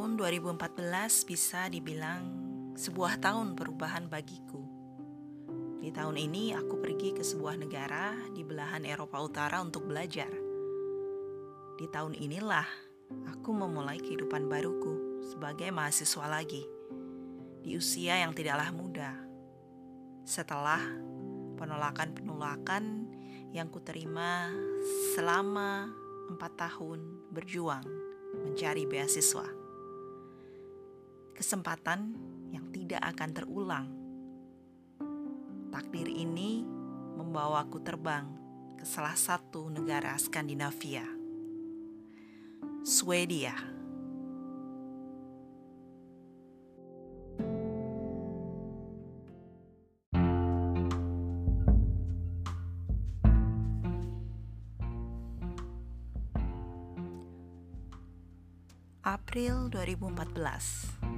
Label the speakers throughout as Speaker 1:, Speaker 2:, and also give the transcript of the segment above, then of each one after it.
Speaker 1: Tahun 2014 bisa dibilang sebuah tahun perubahan bagiku. Di tahun ini aku pergi ke sebuah negara di belahan Eropa Utara untuk belajar. Di tahun inilah aku memulai kehidupan baruku sebagai mahasiswa lagi di usia yang tidaklah muda. Setelah penolakan-penolakan yang kuterima selama empat tahun berjuang mencari beasiswa. Kesempatan yang tidak akan terulang. Takdir ini membawaku terbang ke salah satu negara Skandinavia, Swedia. April 2014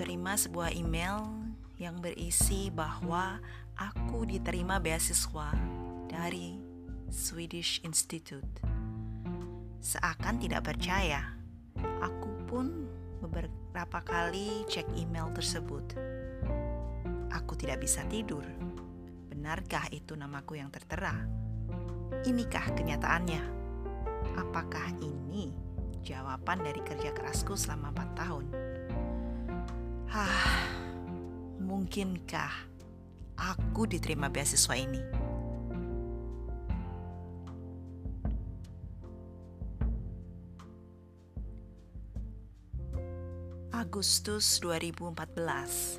Speaker 1: Kuterima sebuah email yang berisi bahwa aku diterima beasiswa dari Swedish Institute Seakan tidak percaya Aku pun beberapa kali cek email tersebut Aku tidak bisa tidur Benarkah itu namaku yang tertera? Inikah kenyataannya? apakah ini jawaban dari kerja kerasku selama 4 tahun? Mungkinkah aku diterima beasiswa ini? Agustus 2014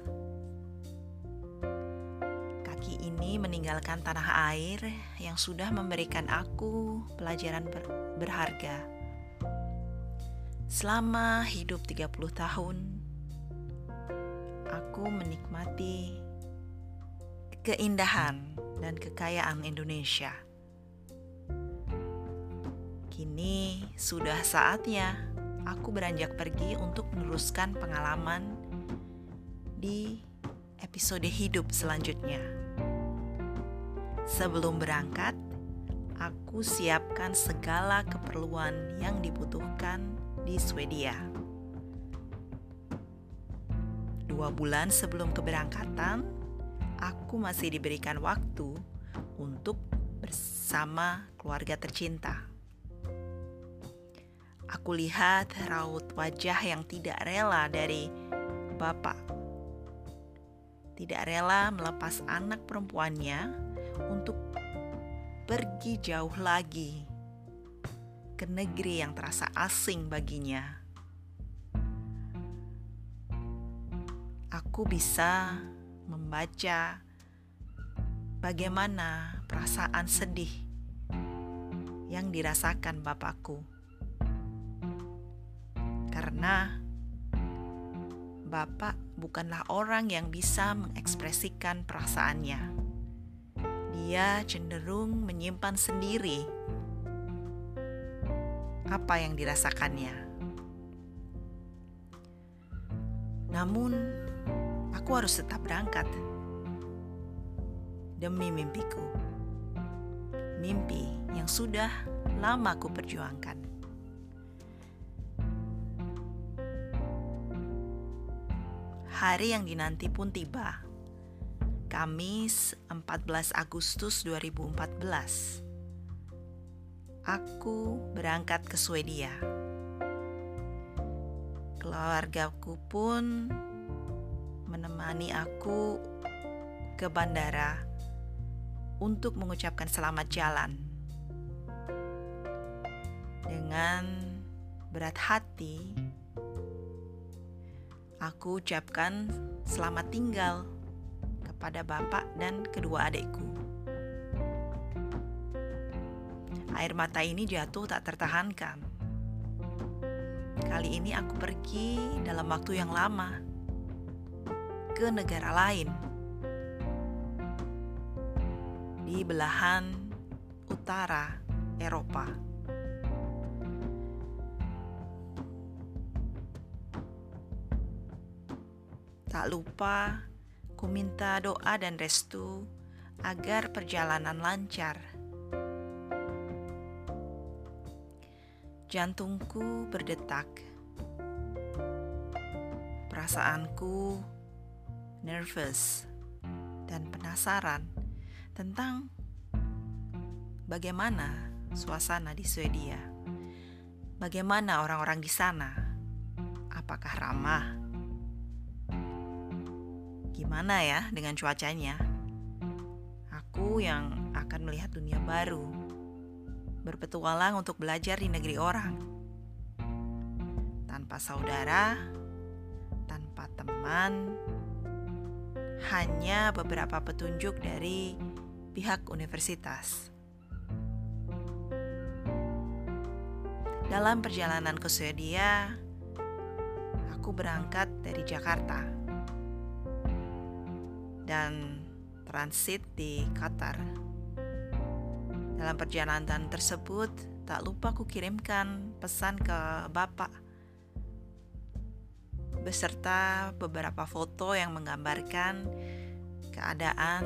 Speaker 1: Kaki ini meninggalkan tanah air yang sudah memberikan aku pelajaran ber berharga. Selama hidup 30 tahun, aku menikmati keindahan dan kekayaan Indonesia. Kini sudah saatnya aku beranjak pergi untuk meneruskan pengalaman di episode hidup selanjutnya. Sebelum berangkat, aku siapkan segala keperluan yang dibutuhkan di Swedia. Dua bulan sebelum keberangkatan, aku masih diberikan waktu untuk bersama keluarga tercinta. Aku lihat raut wajah yang tidak rela dari bapak. Tidak rela melepas anak perempuannya untuk pergi jauh lagi ke negeri yang terasa asing baginya. Aku bisa membaca bagaimana perasaan sedih yang dirasakan bapakku. Karena bapak bukanlah orang yang bisa mengekspresikan perasaannya dia cenderung menyimpan sendiri apa yang dirasakannya. Namun, aku harus tetap berangkat demi mimpiku. Mimpi yang sudah lama aku perjuangkan. Hari yang dinanti pun tiba. Kamis 14 Agustus 2014 Aku berangkat ke Swedia Keluargaku pun menemani aku ke bandara untuk mengucapkan selamat jalan. Dengan berat hati, aku ucapkan selamat tinggal pada bapak dan kedua adikku. Air mata ini jatuh tak tertahankan. Kali ini aku pergi dalam waktu yang lama ke negara lain di belahan utara Eropa. Tak lupa Aku minta doa dan restu agar perjalanan lancar. Jantungku berdetak. Perasaanku nervous dan penasaran tentang bagaimana suasana di Swedia. Bagaimana orang-orang di sana? Apakah ramah? Gimana ya dengan cuacanya? Aku yang akan melihat dunia baru berpetualang untuk belajar di negeri orang. Tanpa saudara, tanpa teman, hanya beberapa petunjuk dari pihak universitas. Dalam perjalanan ke Swedia, aku berangkat dari Jakarta dan transit di Qatar. Dalam perjalanan tersebut, tak lupa ku kirimkan pesan ke bapak beserta beberapa foto yang menggambarkan keadaan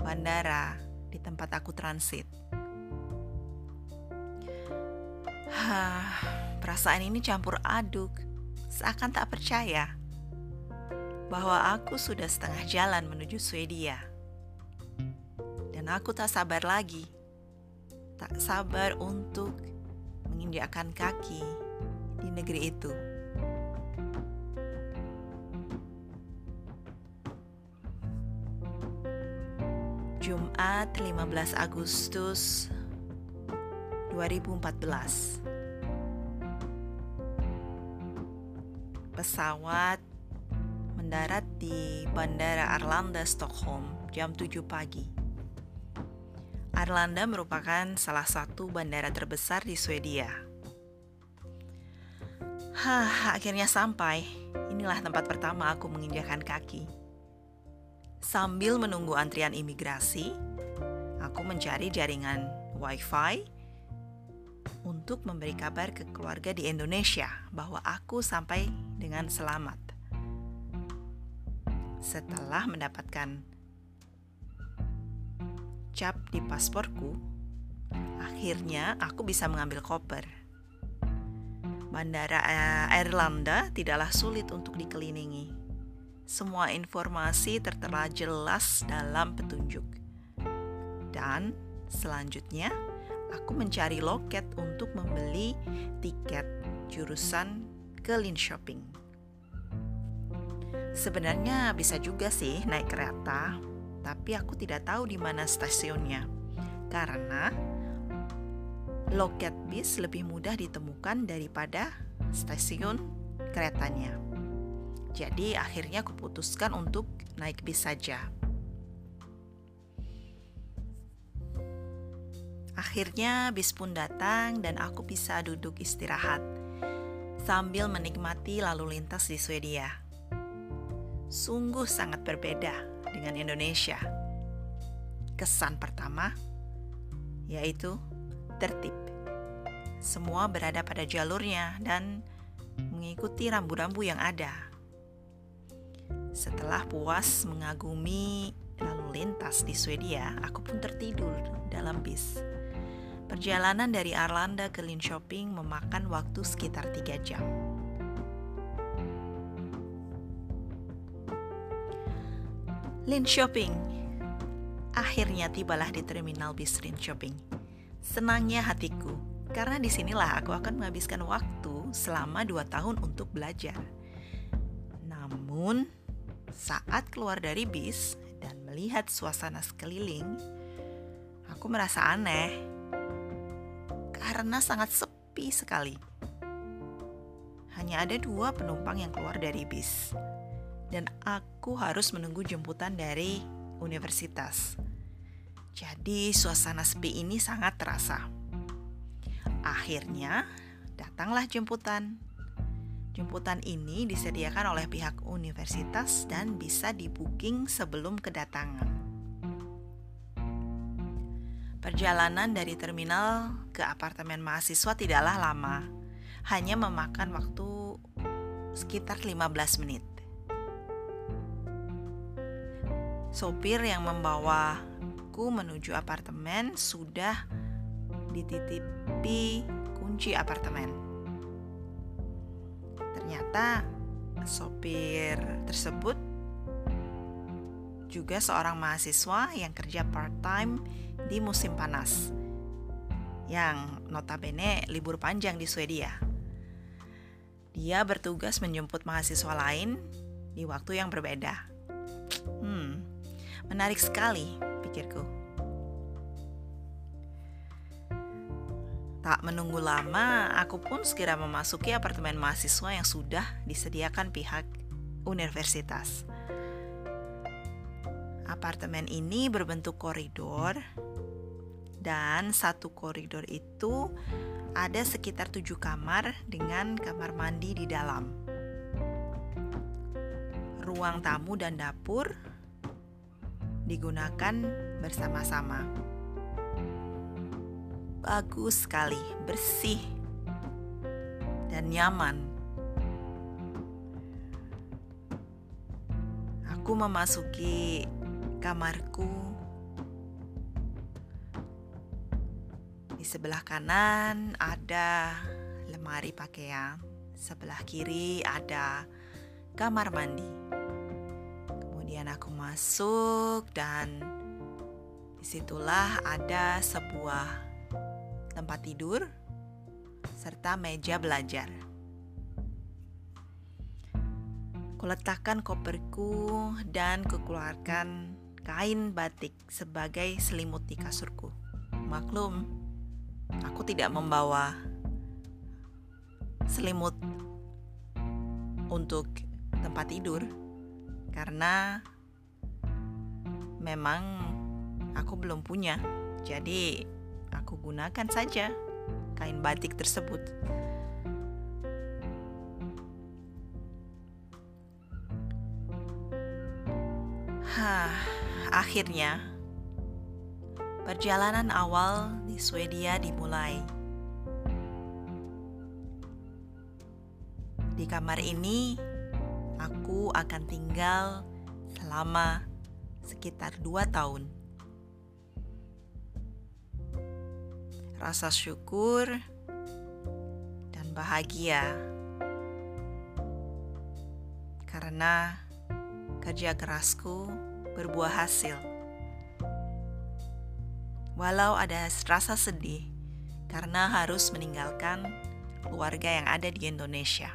Speaker 1: bandara di tempat aku transit. Perasaan ini campur aduk, seakan tak percaya bahwa aku sudah setengah jalan menuju Swedia dan aku tak sabar lagi. Tak sabar untuk menginjakkan kaki di negeri itu. Jumat 15 Agustus 2014 Pesawat mendarat di Bandara Arlanda, Stockholm jam 7 pagi. Arlanda merupakan salah satu bandara terbesar di Swedia. Hah, akhirnya sampai. Inilah tempat pertama aku menginjakan kaki. Sambil menunggu antrian imigrasi, aku mencari jaringan WiFi untuk memberi kabar ke keluarga di Indonesia bahwa aku sampai dengan selamat. Setelah mendapatkan cap di pasporku, akhirnya aku bisa mengambil koper. Bandara Airlanda eh, tidaklah sulit untuk dikelilingi. Semua informasi tertera jelas dalam petunjuk. Dan selanjutnya, aku mencari loket untuk membeli tiket jurusan ke Linköping. Sebenarnya bisa juga sih naik kereta, tapi aku tidak tahu di mana stasiunnya karena loket bis lebih mudah ditemukan daripada stasiun keretanya. Jadi akhirnya aku putuskan untuk naik bis saja. Akhirnya bis pun datang dan aku bisa duduk istirahat sambil menikmati lalu lintas di Swedia. Sungguh sangat berbeda dengan Indonesia. Kesan pertama yaitu tertib. Semua berada pada jalurnya dan mengikuti rambu-rambu yang ada. Setelah puas mengagumi lalu lintas di Swedia, aku pun tertidur dalam bis. Perjalanan dari Arlanda ke Linköping memakan waktu sekitar 3 jam. Linköping. Akhirnya tibalah di terminal bis Linköping. Senangnya hatiku, karena di sinilah aku akan menghabiskan waktu selama dua tahun untuk belajar. Namun, saat keluar dari bis dan melihat suasana sekeliling, aku merasa aneh karena sangat sepi sekali. Hanya ada dua penumpang yang keluar dari bis dan aku harus menunggu jemputan dari universitas. Jadi suasana sepi ini sangat terasa. Akhirnya datanglah jemputan. Jemputan ini disediakan oleh pihak universitas dan bisa dibooking sebelum kedatangan. Perjalanan dari terminal ke apartemen mahasiswa tidaklah lama, hanya memakan waktu sekitar 15 menit. Sopir yang membawaku menuju apartemen sudah dititipi kunci apartemen. Ternyata sopir tersebut juga seorang mahasiswa yang kerja part-time di musim panas, yang notabene libur panjang di Swedia. Dia bertugas menjemput mahasiswa lain di waktu yang berbeda. Hmm, menarik sekali, pikirku. Tak menunggu lama, aku pun segera memasuki apartemen mahasiswa yang sudah disediakan pihak universitas. Apartemen ini berbentuk koridor dan satu koridor itu ada sekitar tujuh kamar dengan kamar mandi di dalam. Ruang tamu dan dapur digunakan bersama-sama. Bagus sekali, bersih, dan nyaman. Aku memasuki kamarku. Di sebelah kanan ada lemari pakaian, sebelah kiri ada kamar mandi. Kemudian aku masuk dan di situlah ada sebuah tempat tidur serta meja belajar. Kuletakkan koperku dan kukeluarkan kain batik sebagai selimut di kasurku. Maklum, aku tidak membawa selimut untuk tempat tidur karena memang aku belum punya. Jadi, aku gunakan saja kain batik tersebut. Hah, Akhirnya, perjalanan awal di Swedia dimulai. Di kamar ini, aku akan tinggal selama sekitar dua tahun. Rasa syukur dan bahagia karena kerja kerasku berbuah hasil. Walau ada rasa sedih karena harus meninggalkan keluarga yang ada di Indonesia.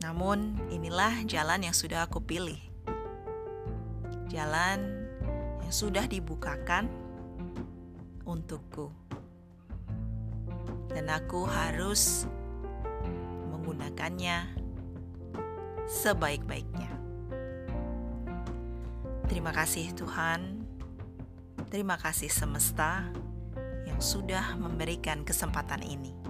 Speaker 1: Namun, inilah jalan yang sudah aku pilih. Jalan sudah dibukakan untukku. Dan aku harus menggunakannya sebaik-baiknya. Terima kasih Tuhan, terima kasih semesta yang sudah memberikan kesempatan ini.